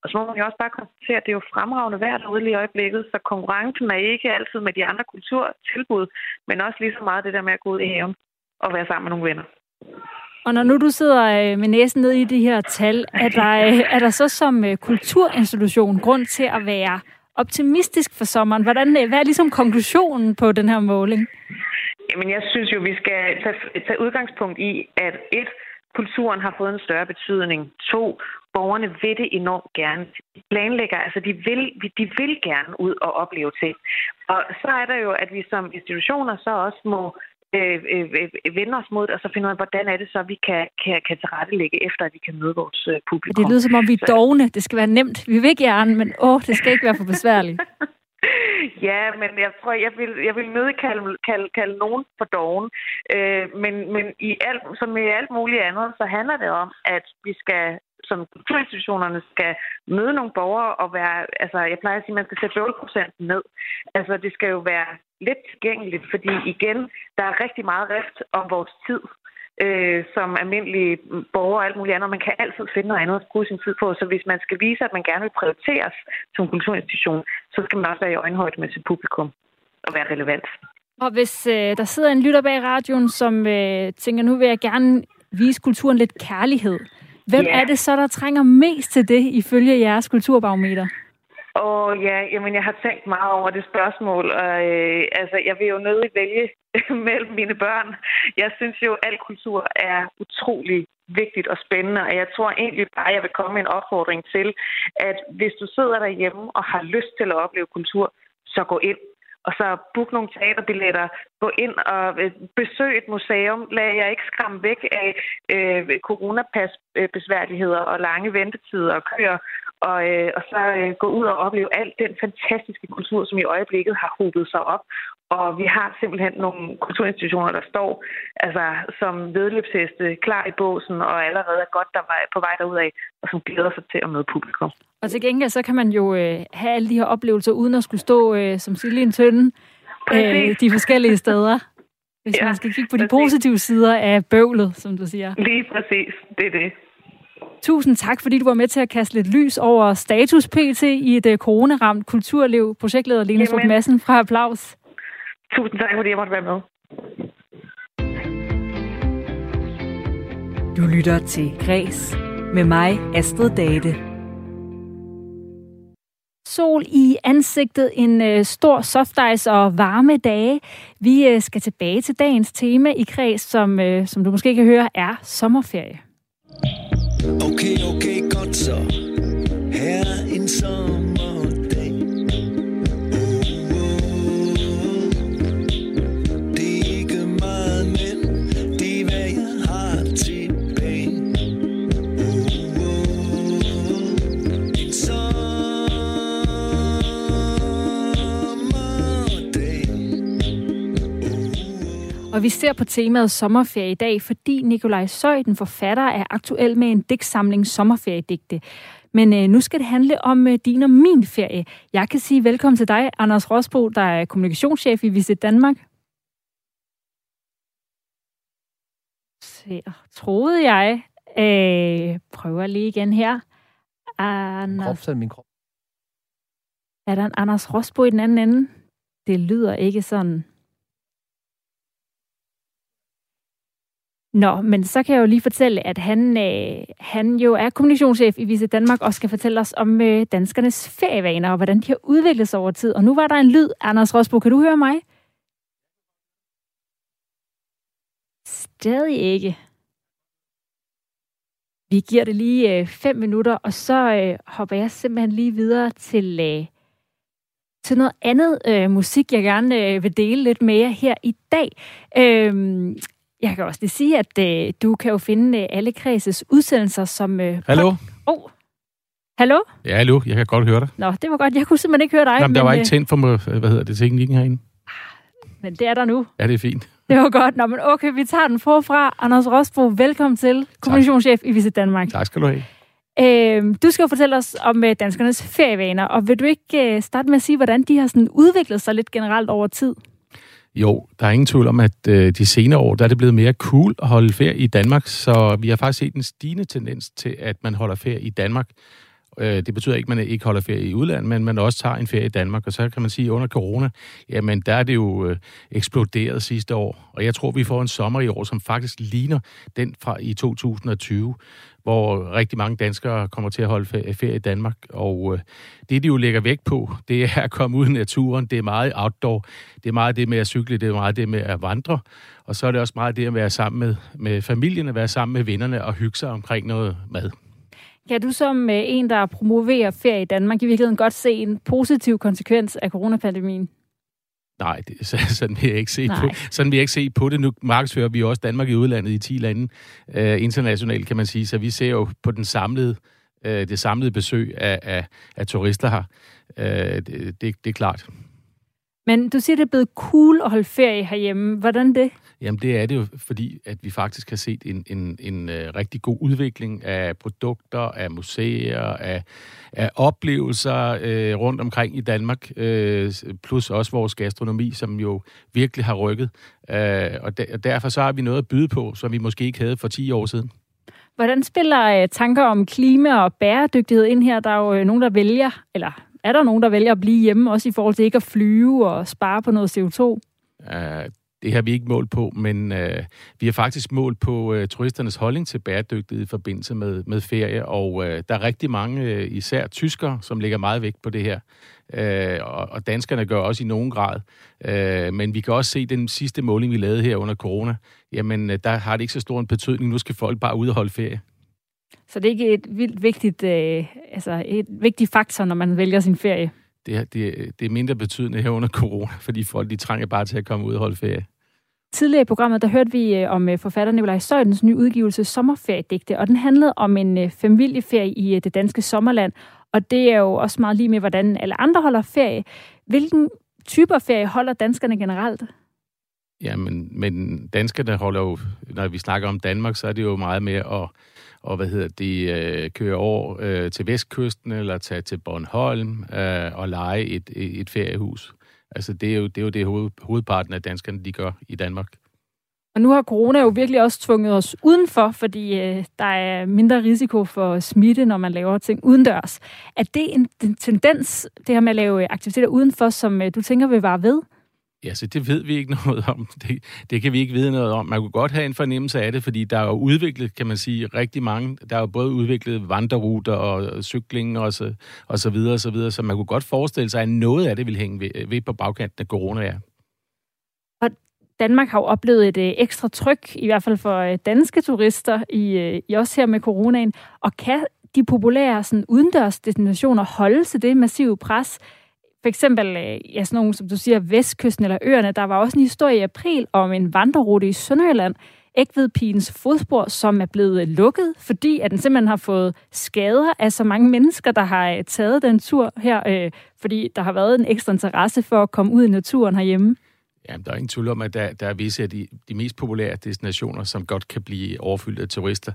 og så må man jo også bare konstatere, at det er jo fremragende værd derude lige i øjeblikket, så konkurrencen er ikke altid med de andre kulturtilbud, men også lige så meget det der med at gå ud i haven og være sammen med nogle venner. Og når nu du sidder øh, med næsen ned i de her tal, er der, øh, er der så som kulturinstitution grund til at være optimistisk for sommeren? Hvordan, øh, hvad er ligesom konklusionen på den her måling? Jamen, jeg synes jo, vi skal tage, tage udgangspunkt i, at et, kulturen har fået en større betydning. To, borgerne vil det enormt gerne. De planlægger, altså de vil, de vil gerne ud og opleve ting. Og så er der jo, at vi som institutioner så også må øh, øh, øh, vende os mod det, og så finde ud af, hvordan er det så, vi kan, kan, kan tilrettelægge efter, at vi kan møde vores øh, publikum. Det lyder som om, vi er dogne. Det skal være nemt. Vi vil gerne, men åh, det skal ikke være for besværligt. <laughs> ja, men jeg tror, jeg vil, jeg vil nødig kalde, kalde, kalde nogen for doven. Øh, men men i alt, som i alt muligt andet, så handler det om, at vi skal som kulturinstitutionerne skal møde nogle borgere og være, altså jeg plejer at sige, at man skal sætte 8% ned. Altså det skal jo være lidt tilgængeligt, fordi igen, der er rigtig meget rift om vores tid øh, som almindelige borgere og alt muligt andet. Man kan altid finde noget andet at bruge sin tid på. Så hvis man skal vise, at man gerne vil prioriteres som kulturinstitution, så skal man også være i øjenhøjde med sit publikum og være relevant. Og hvis øh, der sidder en lytter bag radioen, som øh, tænker, nu vil jeg gerne vise kulturen lidt kærlighed. Hvem yeah. er det så, der trænger mest til det, ifølge jeres kulturbarometer? Og ja, jamen, jeg har tænkt meget over det spørgsmål, og øh, altså, jeg vil jo nødig vælge <laughs> mellem mine børn. Jeg synes jo, at al kultur er utrolig vigtigt og spændende, og jeg tror egentlig bare, at jeg vil komme med en opfordring til, at hvis du sidder derhjemme og har lyst til at opleve kultur, så gå ind og så book nogle teaterbilletter, gå ind og øh, besøg et museum, lad jeg ikke skræmme væk af øh, coronapas-besværligheder og lange ventetider og køer, og, øh, og så øh, gå ud og opleve alt den fantastiske kultur, som i øjeblikket har hobet sig op. Og vi har simpelthen nogle kulturinstitutioner, der står altså, som vedløbsheste klar i båsen og allerede er godt der vej, på vej derud af, og som glæder sig til at møde publikum. Og til gengæld så kan man jo øh, have alle de her oplevelser, uden at skulle stå øh, som sild i en tønde øh, de forskellige steder. <laughs> Hvis ja, man skal kigge på de præcis. positive sider af bøvlet, som du siger. Lige præcis, det er det. Tusind tak, fordi du var med til at kaste lidt lys over status PT i et uh, coronaramt kulturliv. Projektleder Lene Strup Madsen fra Applaus. Tusind tak, fordi jeg måtte være med. Du lytter til Græs med mig, Astrid Date. Sol i ansigtet, en øh, stor softice og varme dage. Vi øh, skal tilbage til dagens tema i kreds, som, øh, som du måske kan høre, er sommerferie. Okay, okay, godt så. Her en sommerdag. Og vi ser på temaet sommerferie i dag, fordi Nikolaj Søjden, forfatter, er aktuel med en digtsamling Sommerferiedigte. Men øh, nu skal det handle om øh, din og min ferie. Jeg kan sige velkommen til dig, Anders Rosbo, der er kommunikationschef i Visit Danmark. Så troede jeg. Øh, prøver lige igen her. Anders... Krop, min krop. Er der en Anders Rosbo i den anden ende? Det lyder ikke sådan. Nå, men så kan jeg jo lige fortælle, at han, øh, han jo er kommunikationschef i Vise Danmark og skal fortælle os om øh, danskernes ferievaner og hvordan de har udviklet sig over tid. Og nu var der en lyd. Anders Rosbo, kan du høre mig? Stadig ikke. Vi giver det lige øh, fem minutter, og så øh, hopper jeg simpelthen lige videre til, øh, til noget andet øh, musik, jeg gerne øh, vil dele lidt med jer her i dag. Øh, jeg kan også lige sige, at øh, du kan jo finde øh, alle kredses udsendelser som... Øh, hallo? Oh. Hallo? Ja, hallo. Jeg kan godt høre dig. Nå, det var godt. Jeg kunne simpelthen ikke høre dig. Jamen, der var ikke øh, tændt for mig, hvad hedder det, teknikken herinde. Men det er der nu. Ja, det er fint. Det var godt. Nå, men okay, vi tager den forfra. Anders Rosbo, velkommen til, kommunikationschef i Visit Danmark. Tak skal du have. Øh, du skal jo fortælle os om øh, danskernes ferievaner, og vil du ikke øh, starte med at sige, hvordan de har sådan udviklet sig lidt generelt over tid? Jo, der er ingen tvivl om, at øh, de senere år, der er det blevet mere cool at holde ferie i Danmark, så vi har faktisk set en stigende tendens til, at man holder ferie i Danmark. Øh, det betyder ikke, at man ikke holder ferie i udlandet, men man også tager en ferie i Danmark. Og så kan man sige, at under corona, jamen der er det jo øh, eksploderet sidste år. Og jeg tror, vi får en sommer i år, som faktisk ligner den fra i 2020, hvor rigtig mange danskere kommer til at holde ferie i Danmark. Og øh, det, de jo lægger vægt på, det er at komme ud i naturen. Det er meget outdoor. Det er meget det med at cykle, det er meget det med at vandre. Og så er det også meget det at være sammen med, med familien, at være sammen med vennerne og hygge sig omkring noget mad. Kan du som øh, en, der promoverer ferie i Danmark, i virkeligheden godt se en positiv konsekvens af coronapandemien? Nej, det, <laughs> sådan vil jeg ikke se Nej. på. Sådan vil jeg ikke se på det. Nu markedsfører vi også Danmark i udlandet i 10 lande øh, internationalt, kan man sige. Så vi ser jo på den samlede, øh, det samlede besøg af, af, af turister her. Øh, det, det, det er klart. Men du siger, det er blevet cool at holde ferie herhjemme. Hvordan det? Jamen det er det jo, fordi at vi faktisk har set en, en, en uh, rigtig god udvikling af produkter, af museer, af, af oplevelser uh, rundt omkring i Danmark, uh, plus også vores gastronomi, som jo virkelig har rykket. Uh, og, de, og derfor så har vi noget at byde på, som vi måske ikke havde for 10 år siden. Hvordan spiller uh, tanker om klima og bæredygtighed ind her? Der er jo uh, nogen, der vælger, eller er der nogen, der vælger at blive hjemme, også i forhold til ikke at flyve og spare på noget CO2? Uh, øh, det har vi ikke målt på, men øh, vi har faktisk målt på øh, turisternes holdning til bæredygtighed i forbindelse med, med ferie, og øh, der er rigtig mange, øh, især tyskere, som lægger meget vægt på det her. Øh, og, og danskerne gør også i nogen grad. Øh, men vi kan også se den sidste måling, vi lavede her under corona, jamen øh, der har det ikke så stor en betydning. Nu skal folk bare ud og holde ferie. Så det er ikke et vildt vigtigt, øh, altså et vigtigt faktor, når man vælger sin ferie? det, det, det er mindre betydende her under corona, <laughs> fordi folk de trænger bare til at komme ud og holde ferie. Tidligere i programmet, der hørte vi øh, om øh, forfatter Nikolaj Søjdens nye udgivelse Sommerferiedigte, og den handlede om en øh, familieferie i det danske sommerland, og det er jo også meget lige med, hvordan alle andre holder ferie. Hvilken typer ferie holder danskerne generelt? Ja, men, men danskerne holder jo, når vi snakker om Danmark, så er det jo meget mere at og hvad hedder det, øh, køre over øh, til vestkysten eller tage til Bornholm øh, og lege et, et feriehus. Altså det er jo det, er jo det hoved, hovedparten af danskerne, de gør i Danmark. Og nu har corona jo virkelig også tvunget os udenfor, fordi øh, der er mindre risiko for smitte, når man laver ting udendørs. Er det en, en tendens, det her med at lave aktiviteter udenfor, som øh, du tænker vil vare ved? Ja, så det ved vi ikke <laughs> noget om. Det, det kan vi ikke vide noget om. Man kunne godt have en fornemmelse af det, fordi der er jo udviklet, kan man sige, rigtig mange. Der er jo både udviklet vandreruter og cykling og så, og så videre og så videre, så man kunne godt forestille sig, at noget af det vil hænge ved, ved på bagkanten af corona, ja. Og Danmark har jo oplevet et øh, ekstra tryk, i hvert fald for øh, danske turister, i, øh, i også her med coronaen. Og kan de populære sådan, udendørs destinationer holde til det massive pres? For eksempel, øh, ja, sådan nogle, som du siger, Vestkysten eller øerne. Der var også en historie i april om en vandrerute i Sønderjylland, Ægvedpigens fodspor, som er blevet øh, lukket, fordi at den simpelthen har fået skader af så mange mennesker, der har øh, taget den tur her, øh, fordi der har været en ekstra interesse for at komme ud i naturen herhjemme. Jamen, der er ingen tvivl om, at der, der er visse af de, de mest populære destinationer, som godt kan blive overfyldt af turister.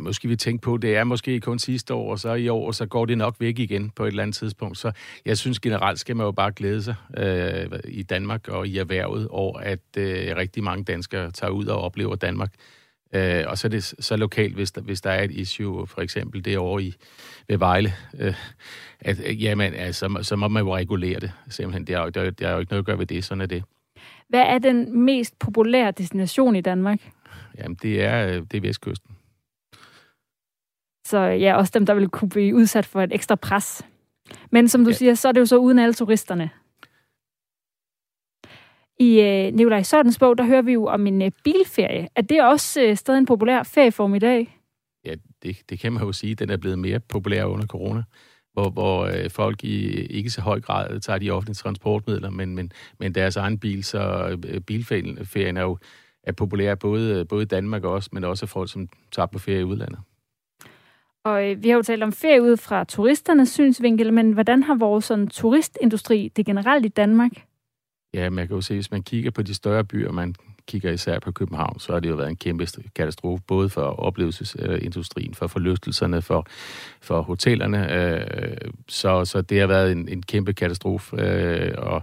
Måske vi tænker på, det er måske kun sidste år, og så i år, og så går det nok væk igen på et eller andet tidspunkt. Så jeg synes generelt skal man jo bare glæde sig øh, i Danmark og i erhvervet over, at øh, rigtig mange danskere tager ud og oplever Danmark. Øh, og så er det så lokalt, hvis der, hvis der er et issue, for eksempel det over i ved Vejle, øh, at jamen, altså, så må man jo regulere det. Simpelthen, det er, der er jo ikke noget at gøre ved det, sådan er det. Hvad er den mest populære destination i Danmark? Jamen, det er, øh, det er Vestkysten. Så ja, også dem, der vil kunne blive udsat for et ekstra pres. Men som du ja. siger, så er det jo så uden alle turisterne. I øh, Nikolaj Sørtens bog, der hører vi jo om en øh, bilferie. Er det også øh, stadig en populær ferieform i dag? Ja, det, det kan man jo sige. Den er blevet mere populær under corona, hvor, hvor øh, folk i ikke så høj grad tager de offentlige transportmidler, men, men, men deres egen bil, så øh, bilferien er jo er populær både, både i Danmark også, men også folk, som tager på ferie i udlandet. Og øh, vi har jo talt om ferie ud fra turisternes synsvinkel, men hvordan har vores sådan, turistindustri det generelt i Danmark? Ja, man kan jo se, hvis man kigger på de større byer, man kigger især på København, så har det jo været en kæmpe katastrofe, både for oplevelsesindustrien, for forlystelserne, for, for hotellerne. Øh, så, så det har været en, en kæmpe katastrofe, øh, og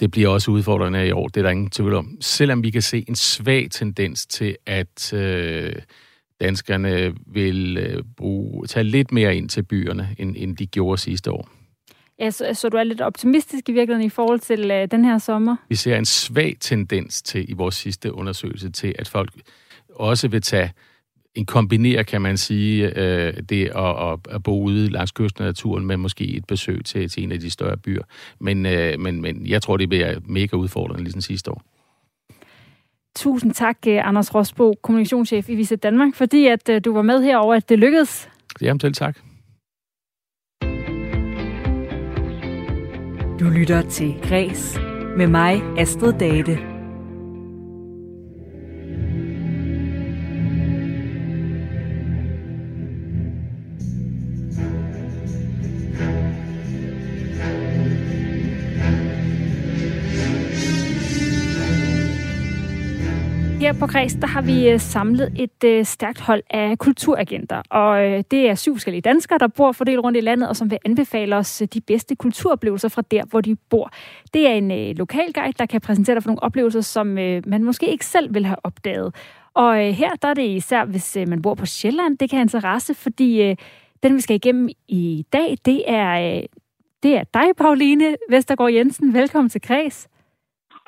det bliver også udfordrende i år, det er der ingen tvivl om. Selvom vi kan se en svag tendens til, at øh, danskerne vil øh, bruge, tage lidt mere ind til byerne, end, end de gjorde sidste år. Ja, så, så du er lidt optimistisk i virkeligheden i forhold til øh, den her sommer? Vi ser en svag tendens til i vores sidste undersøgelse til, at folk også vil tage en kombinere, kan man sige, øh, det at, at, at bo ude langs kysten af naturen med måske et besøg til, til en af de større byer. Men, øh, men, men jeg tror, det bliver mega udfordrende ligesom sidste år. Tusind tak, øh, Anders Rosbo, kommunikationschef i Visit Danmark, fordi at øh, du var med herover, at det lykkedes. Jamen til tak. Du lytter til Græs med mig, Astrid Date. Her på Kreds, der har vi øh, samlet et øh, stærkt hold af kulturagenter, og øh, det er syv forskellige danskere, der bor fordelt rundt i landet, og som vil anbefale os øh, de bedste kulturoplevelser fra der, hvor de bor. Det er en øh, lokal guide, der kan præsentere dig for nogle oplevelser, som man måske ikke selv vil have opdaget. Og her der er det især, hvis man bor på Sjælland, det kan have interesse, fordi den, vi skal igennem i dag, det er, det er dig, Pauline Vestergaard Jensen. Velkommen til Kreds.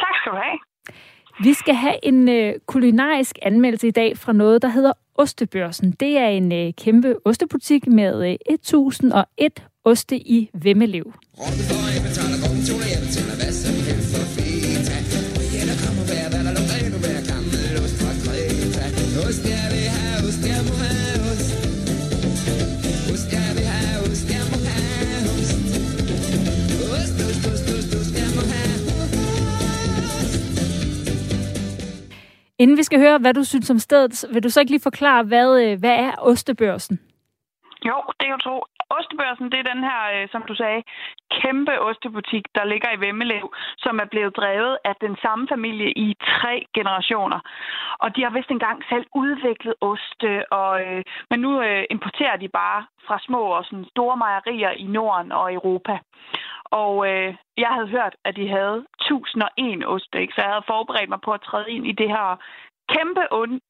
Tak skal du have. Vi skal have en øh, kulinarisk anmeldelse i dag fra noget, der hedder Ostebørsen. Det er en øh, kæmpe ostebutik med øh, 1001 oste i Vemmelev. Inden vi skal høre, hvad du synes om stedet, vil du så ikke lige forklare, hvad, øh, hvad er Ostebørsen? Jo, det kan du tro. Ostebørsen, det er den her, øh, som du sagde, kæmpe ostebutik, der ligger i Vemmelev, som er blevet drevet af den samme familie i tre generationer. Og de har vist engang selv udviklet oste, og, øh, men nu øh, importerer de bare fra små og sådan store mejerier i Norden og Europa. Og øh, jeg havde hørt, at de havde 1001 oste, ikke? så jeg havde forberedt mig på at træde ind i det her kæmpe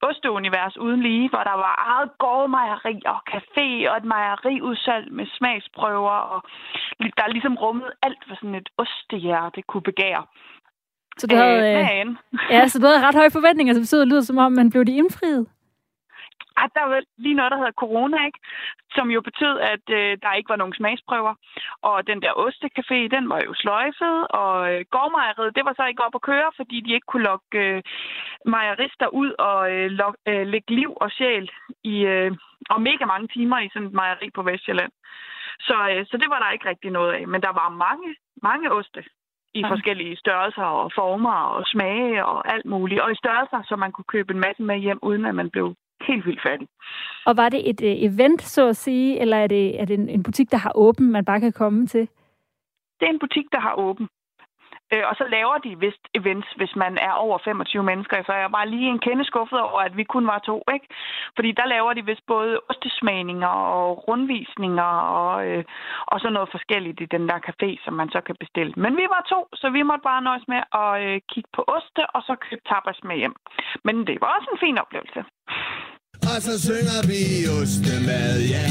osteunivers uden lige, hvor der var eget gårdmejeri og café og et mejeriudsalg med smagsprøver, og der er ligesom rummet alt, hvad sådan et ostehjerte kunne begære. Så du havde, øh, øh ja, så du havde ret høje forventninger, så det lyder som om, man blev de indfriet? At der var lige noget, der hedder corona, ikke? som jo betød, at øh, der ikke var nogen smagsprøver. Og den der ostecafé, den var jo sløjfet, og øh, gårdmejeriet, det var så ikke op at køre, fordi de ikke kunne lokke øh, mejerister ud og øh, lok, øh, lægge liv og sjæl i øh, og mega mange timer i sådan et mejeri på Vestjylland. Så, øh, så det var der ikke rigtig noget af. Men der var mange, mange oste i forskellige størrelser og former og smage og alt muligt. Og i størrelser, så man kunne købe en masse med hjem, uden at man blev helt vildt fattig. Og var det et uh, event, så at sige, eller er det, er det en, en butik, der har åben, man bare kan komme til? Det er en butik, der har åben. Øh, og så laver de vist events, hvis man er over 25 mennesker. Så jeg er bare lige en kende skuffet over, at vi kun var to. Ikke? Fordi der laver de vist både ostesmagninger og rundvisninger og, øh, og så noget forskelligt i den der café, som man så kan bestille. Men vi var to, så vi måtte bare nøjes med at øh, kigge på oste og så købe tapas med hjem. Men det var også en fin oplevelse. Og så synger vi ostemad, ja,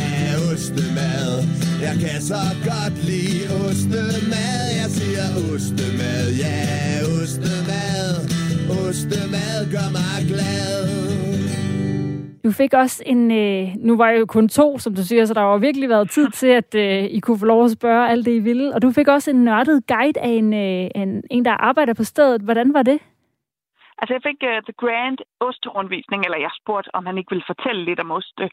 ostemad. Jeg kan så godt lide ostemad. Jeg siger ostemad, ja, ostemad. Ostemad gør mig glad. Du fik også en, øh, nu var jeg jo kun to, som du siger, så der har virkelig været tid <laughs> til, at øh, I kunne få lov at spørge alt det, I ville. Og du fik også en nørdet guide af en, øh, en, en der arbejder på stedet. Hvordan var det? Altså, jeg fik uh, The Grand osterundvisning, eller jeg spurgte, om han ikke ville fortælle lidt om oste.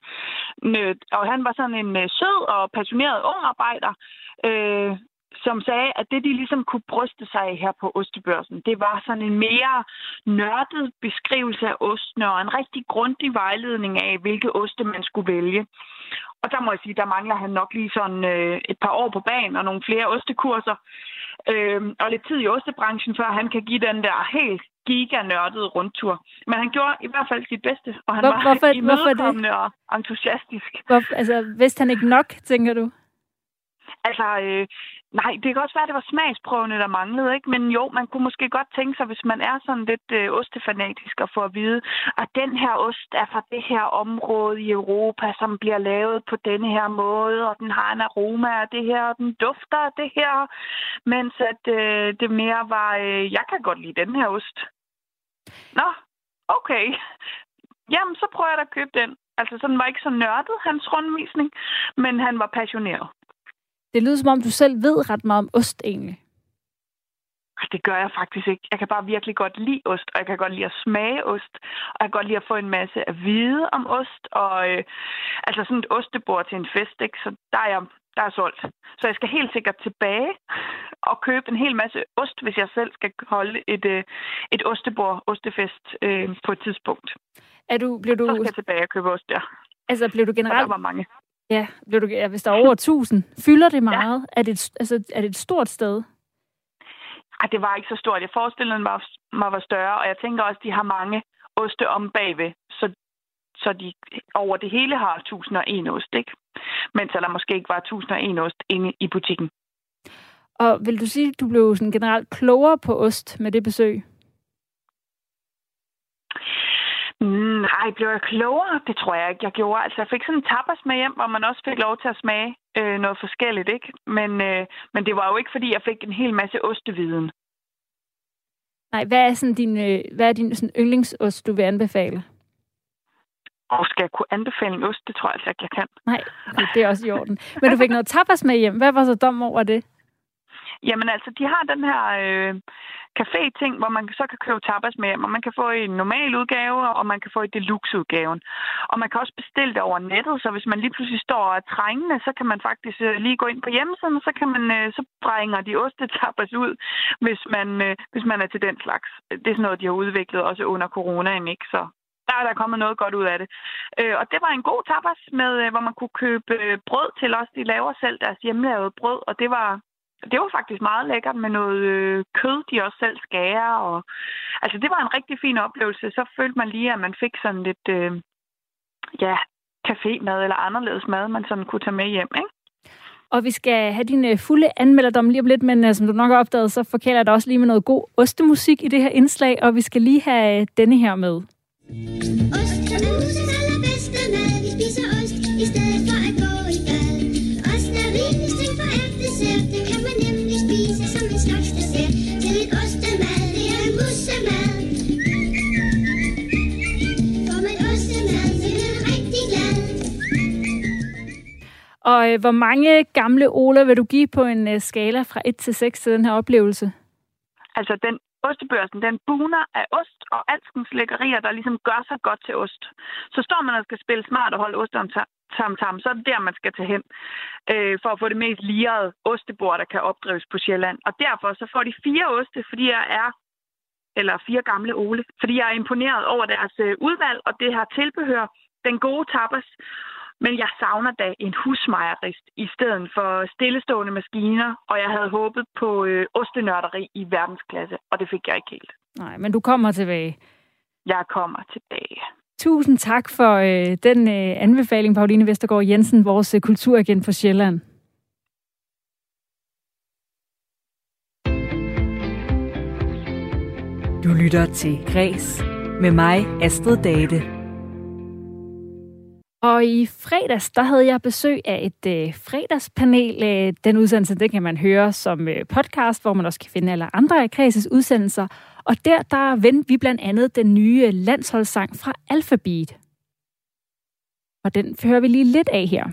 Og han var sådan en uh, sød og passioneret ung arbejder, øh, som sagde, at det, de ligesom kunne bryste sig af her på Ostebørsen, det var sådan en mere nørdet beskrivelse af ostene og en rigtig grundig vejledning af, hvilke oste man skulle vælge. Og der må jeg sige, der mangler han nok lige sådan øh, et par år på banen og nogle flere ostekurser. Øh, og lidt tid i ostebranchen, før han kan give den der helt giganørdede rundtur. Men han gjorde i hvert fald sit bedste, og han Hvor, var hvorfor, imødekommende hvorfor det? og entusiastisk. Hvor, altså, vidste han ikke nok, tænker du? Altså, øh, nej, det kan også være, at det var smagsprøvene, der manglede, ikke? Men jo, man kunne måske godt tænke sig, hvis man er sådan lidt øh, ostefanatisk og får at vide, at den her ost er fra det her område i Europa, som bliver lavet på denne her måde, og den har en aroma af det her, og den dufter af det her, mens at øh, det mere var, øh, jeg kan godt lide den her ost. Nå, okay. Jamen, så prøver jeg da at købe den. Altså, sådan var ikke så nørdet, hans rundvisning, men han var passioneret. Det lyder som om, du selv ved ret meget om ost egentlig. Det gør jeg faktisk ikke. Jeg kan bare virkelig godt lide ost, og jeg kan godt lide at smage ost, og jeg kan godt lide at få en masse at vide om ost, og øh, altså sådan et ostebord til en fest, ikke? så der er jeg der er solgt. Så jeg skal helt sikkert tilbage og købe en hel masse ost, hvis jeg selv skal holde et, øh, et ostebord, ostefest øh, på et tidspunkt. Er du, bliver du... Så skal jeg tilbage og købe ost der. Altså, bliver du generelt... Og der var mange. Ja, bliver du, ja, hvis der er over 1000, fylder det meget? Ja. Er, det, altså, er det et stort sted? Ej, det var ikke så stort. Jeg forestillede mig, mig var større, og jeg tænker også, at de har mange oste om bagved, så, så de over det hele har 1001 ost, ikke? Mens der måske ikke var 1001 ost inde i butikken. Og vil du sige, at du blev sådan generelt klogere på ost med det besøg? Nej, blev jeg klogere? Det tror jeg ikke, jeg gjorde. Altså, jeg fik sådan en tapas med hjem, hvor man også fik lov til at smage øh, noget forskelligt, ikke? Men, øh, men det var jo ikke, fordi jeg fik en hel masse osteviden. Nej, hvad er, sådan din, øh, hvad er din sådan yndlingsost, du vil anbefale? Og skal jeg kunne anbefale en ost? Det tror jeg altså ikke, jeg kan. Nej, det er også i orden. Men du fik noget tapas med hjem. Hvad var så dum over det? Jamen altså, de har den her øh, café-ting, hvor man så kan købe tapas med, og man kan få en normal udgave, og man kan få i deluxe-udgaven. Og man kan også bestille det over nettet, så hvis man lige pludselig står og er trængende, så kan man faktisk øh, lige gå ind på hjemmesiden, og så kan man øh, så bringer de ostetapas ud, hvis man, øh, hvis man er til den slags. Det er sådan noget, de har udviklet også under coronaen, ikke? Så der er der kommet noget godt ud af det. Øh, og det var en god tapas, med, øh, hvor man kunne købe øh, brød til os. De laver selv deres hjemmelavede brød, og det var, det var faktisk meget lækkert med noget øh, kød, de også selv skærer. Og, altså, det var en rigtig fin oplevelse. Så følte man lige, at man fik sådan lidt, øh, ja, cafémad eller anderledes mad, man sådan kunne tage med hjem, ikke? Og vi skal have din øh, fulde anmelderdom lige om lidt, men uh, som du nok har opdaget, så forkæler jeg dig også lige med noget god ostemusik i det her indslag, og vi skal lige have øh, denne her med. Ost er allerbedste mad. Vi spiser ost i stedet Og øh, hvor mange gamle Ola vil du give på en øh, skala fra 1 til 6 til den her oplevelse? Altså, den ostebørsen, den buner af ost og alskens lækkerier, der ligesom gør sig godt til ost. Så står man og skal spille smart og holde ost om tam, tam, så er det der, man skal tage hen øh, for at få det mest lirede ostebord, der kan opdrives på Sjælland. Og derfor så får de fire oste, fordi jeg er eller fire gamle Ole, fordi jeg er imponeret over deres øh, udvalg og det her tilbehør, den gode tapas, men jeg savner da en husmejerist i stedet for stillestående maskiner, og jeg havde håbet på øh, ostenørderi i verdensklasse, og det fik jeg ikke helt. Nej, men du kommer tilbage. Jeg kommer tilbage. Tusind tak for øh, den øh, anbefaling, Pauline Vestergaard Jensen, vores øh, kulturagent for Sjælland. Du lytter til Græs med mig, Astrid Date. Og i fredags, der havde jeg besøg af et øh, fredagspanel. Øh, den udsendelse, den kan man høre som øh, podcast, hvor man også kan finde alle andre af Kreses udsendelser. Og der, der vendte vi blandt andet den nye landsholdssang fra Alphabet. Og den hører vi lige lidt af her.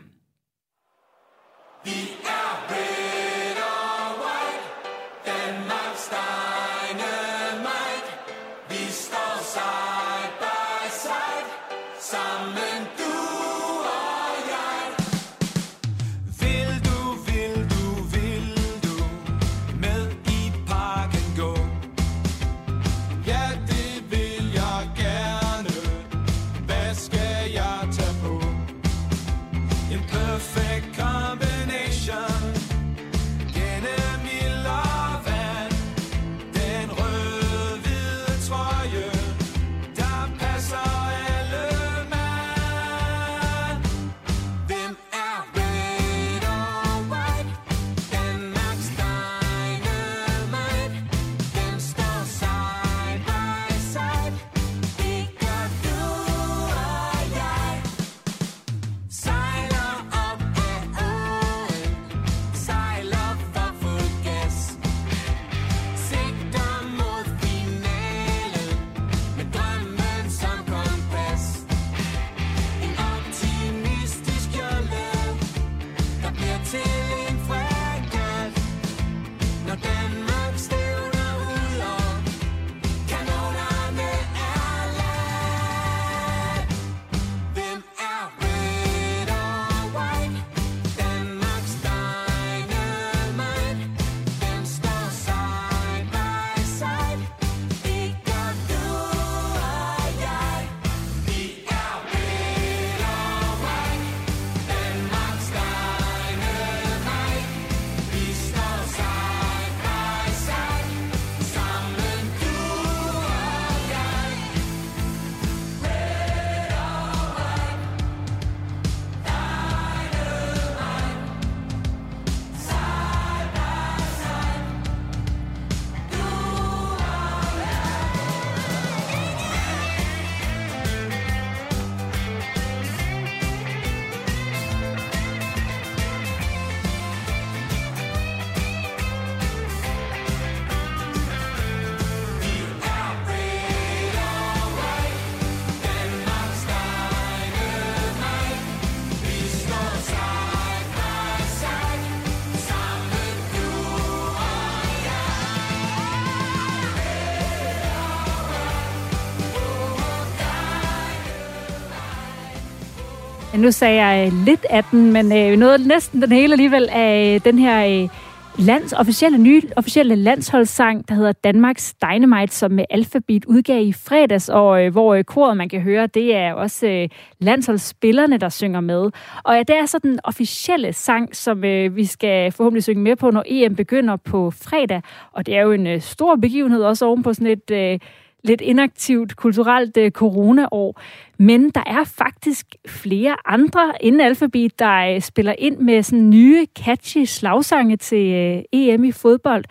Nu sagde jeg øh, lidt af den, men øh, noget næsten den hele alligevel af øh, den her øh, lands, officielle, nye officielle landsholdssang, der hedder Danmarks Dynamite, som med Alphabet udgav i fredags, og øh, hvor øh, koret, man kan høre, det er også øh, landsholdsspillerne, der synger med. Og ja, det er så den officielle sang, som øh, vi skal forhåbentlig synge med på, når EM begynder på fredag. Og det er jo en øh, stor begivenhed også oven på sådan et... Øh, lidt inaktivt kulturelt øh, coronaår. Men der er faktisk flere andre inden Alphabet, der øh, spiller ind med sådan nye, catchy slagsange til øh, EM i fodbold.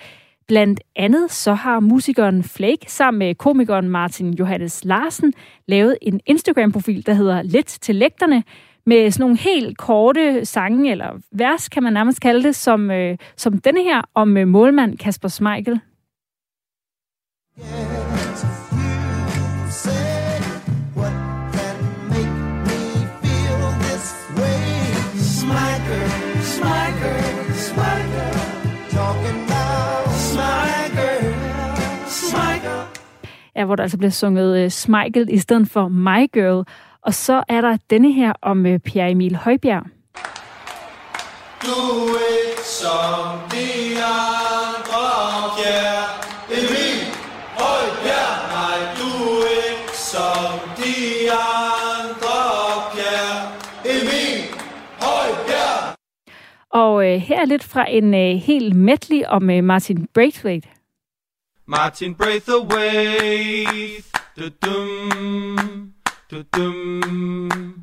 Blandt andet så har musikeren Flake sammen med komikeren Martin Johannes Larsen lavet en Instagram-profil, der hedder Let til lægterne, med sådan nogle helt korte sange, eller vers kan man nærmest kalde det, som, øh, som denne her om øh, målmand Kasper Smeichel. Yeah. Ja, hvor der altså bliver sunget uh, Smeichel i stedet for My Girl. Og så er der denne her om uh, Pierre Emil Højbjerg. Du er som de andre, Pierre Emil Højbjerg. Nej, du er som de andre, Pierre Emil Højbjerg. Og uh, her er lidt fra en uh, helt medley om uh, Martin Braithwaite. Martin Braithwaite. Du-dum, du-dum.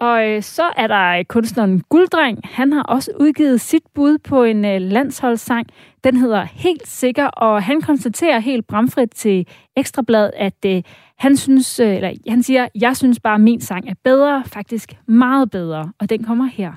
Og øh, så er der kunstneren Gulddreng. Han har også udgivet sit bud på en øh, landsholdssang. Den hedder Helt Sikker, og han konstaterer helt bramfrit til Ekstrablad, at øh, han synes, øh, eller han siger, jeg synes bare, at min sang er bedre, faktisk meget bedre, og den kommer her.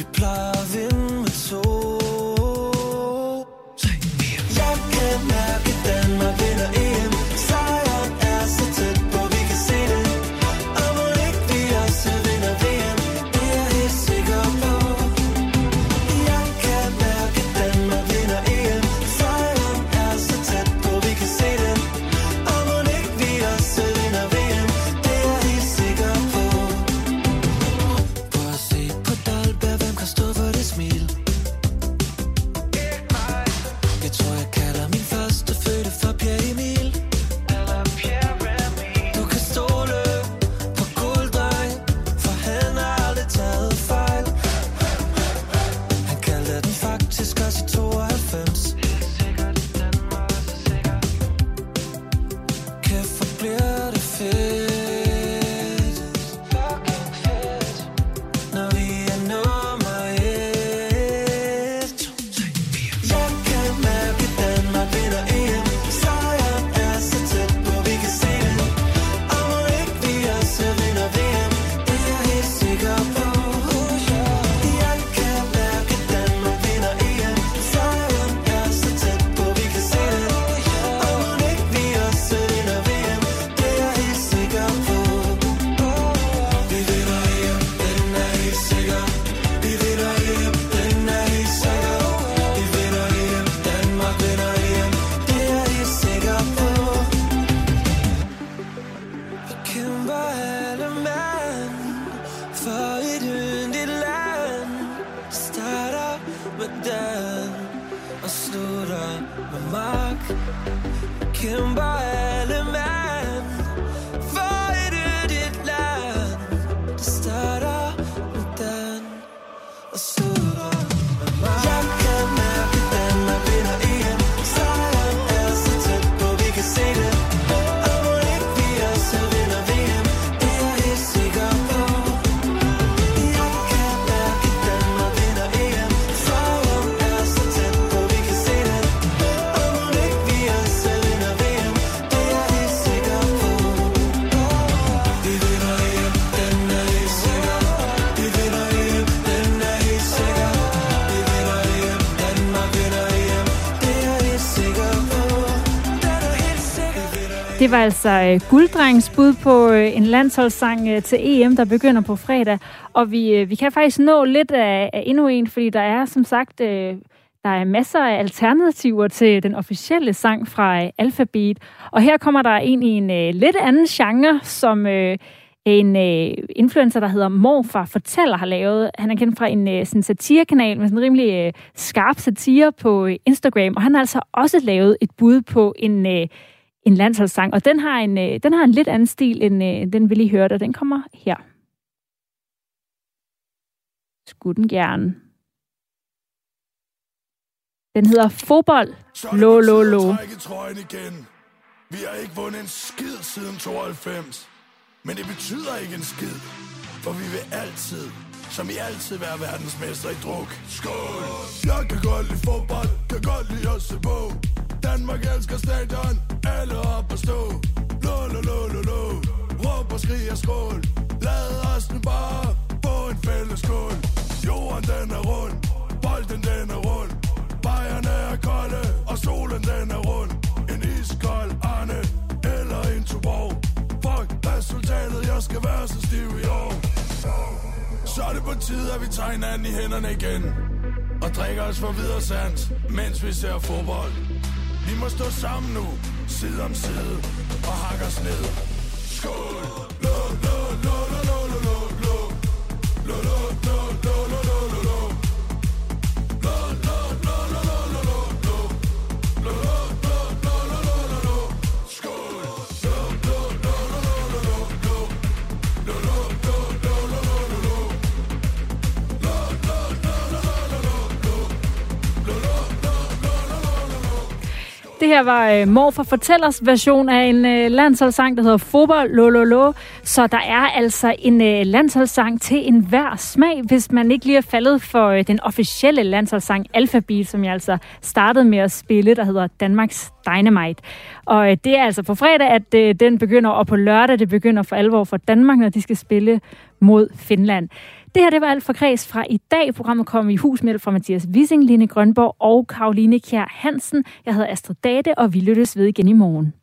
Vi plejer Det var altså øh, Gulddrengs bud på øh, en landsholdssang øh, til EM, der begynder på fredag. Og vi, vi kan faktisk nå lidt af, af endnu en, fordi der er som sagt der er masser af alternativer til den officielle sang fra Alphabet. Og her kommer der en i en lidt anden genre, som en influencer, der hedder Morfar Fortæller, har lavet. Han er kendt fra en sådan satirekanal med sådan en rimelig skarp satire på Instagram. Og han har altså også lavet et bud på en... En landsholdssang, og den har en, øh, den har en lidt anden stil, end øh, den vi lige hørte, og den kommer her. Skulle den gerne. Den hedder Fodbold. Trække trøjen igen. Vi har ikke vundet en skid siden 92. Men det betyder ikke en skid. For vi vil altid, som i altid, være verdensmester i druk. Skål! Jeg kan godt lide fodbold, kan godt lide at se på. Danmark elsker stadion, alle op og stå. Lo, lo, lo, lå, lå. Råb og skrig og skål. Lad os nu bare få en fælles skål. Jorden den er rund, bolden den er rund. Bajerne er kolde, og solen den er rund. En iskold Arne, eller en Tuborg. Fuck resultatet, jeg skal være så stiv i år. Så er det på tide, at vi tager hinanden i hænderne igen. Og drikker os for videre sands, mens vi ser fodbold. Vi må stå sammen nu, side om side, og hakke os ned. Skål! Lå, lå, lå, lå, lå, lå, lå, lå, lå, lå. Det her var øh, Morfar Fortællers version af en øh, landsholdssang, der hedder Fodbold lo, lo. Så der er altså en øh, landsholdssang til enhver smag, hvis man ikke lige er faldet for øh, den officielle landsholdssang Alphabet, som jeg altså startede med at spille, der hedder Danmarks Dynamite. Og øh, det er altså på fredag, at øh, den begynder, og på lørdag det begynder for alvor for Danmark, når de skal spille mod Finland. Det her det var alt for kreds fra i dag. Programmet kom i hus med fra Mathias Wissing, Line Grønborg og Karoline Kjær Hansen. Jeg hedder Astrid Date, og vi lyttes ved igen i morgen.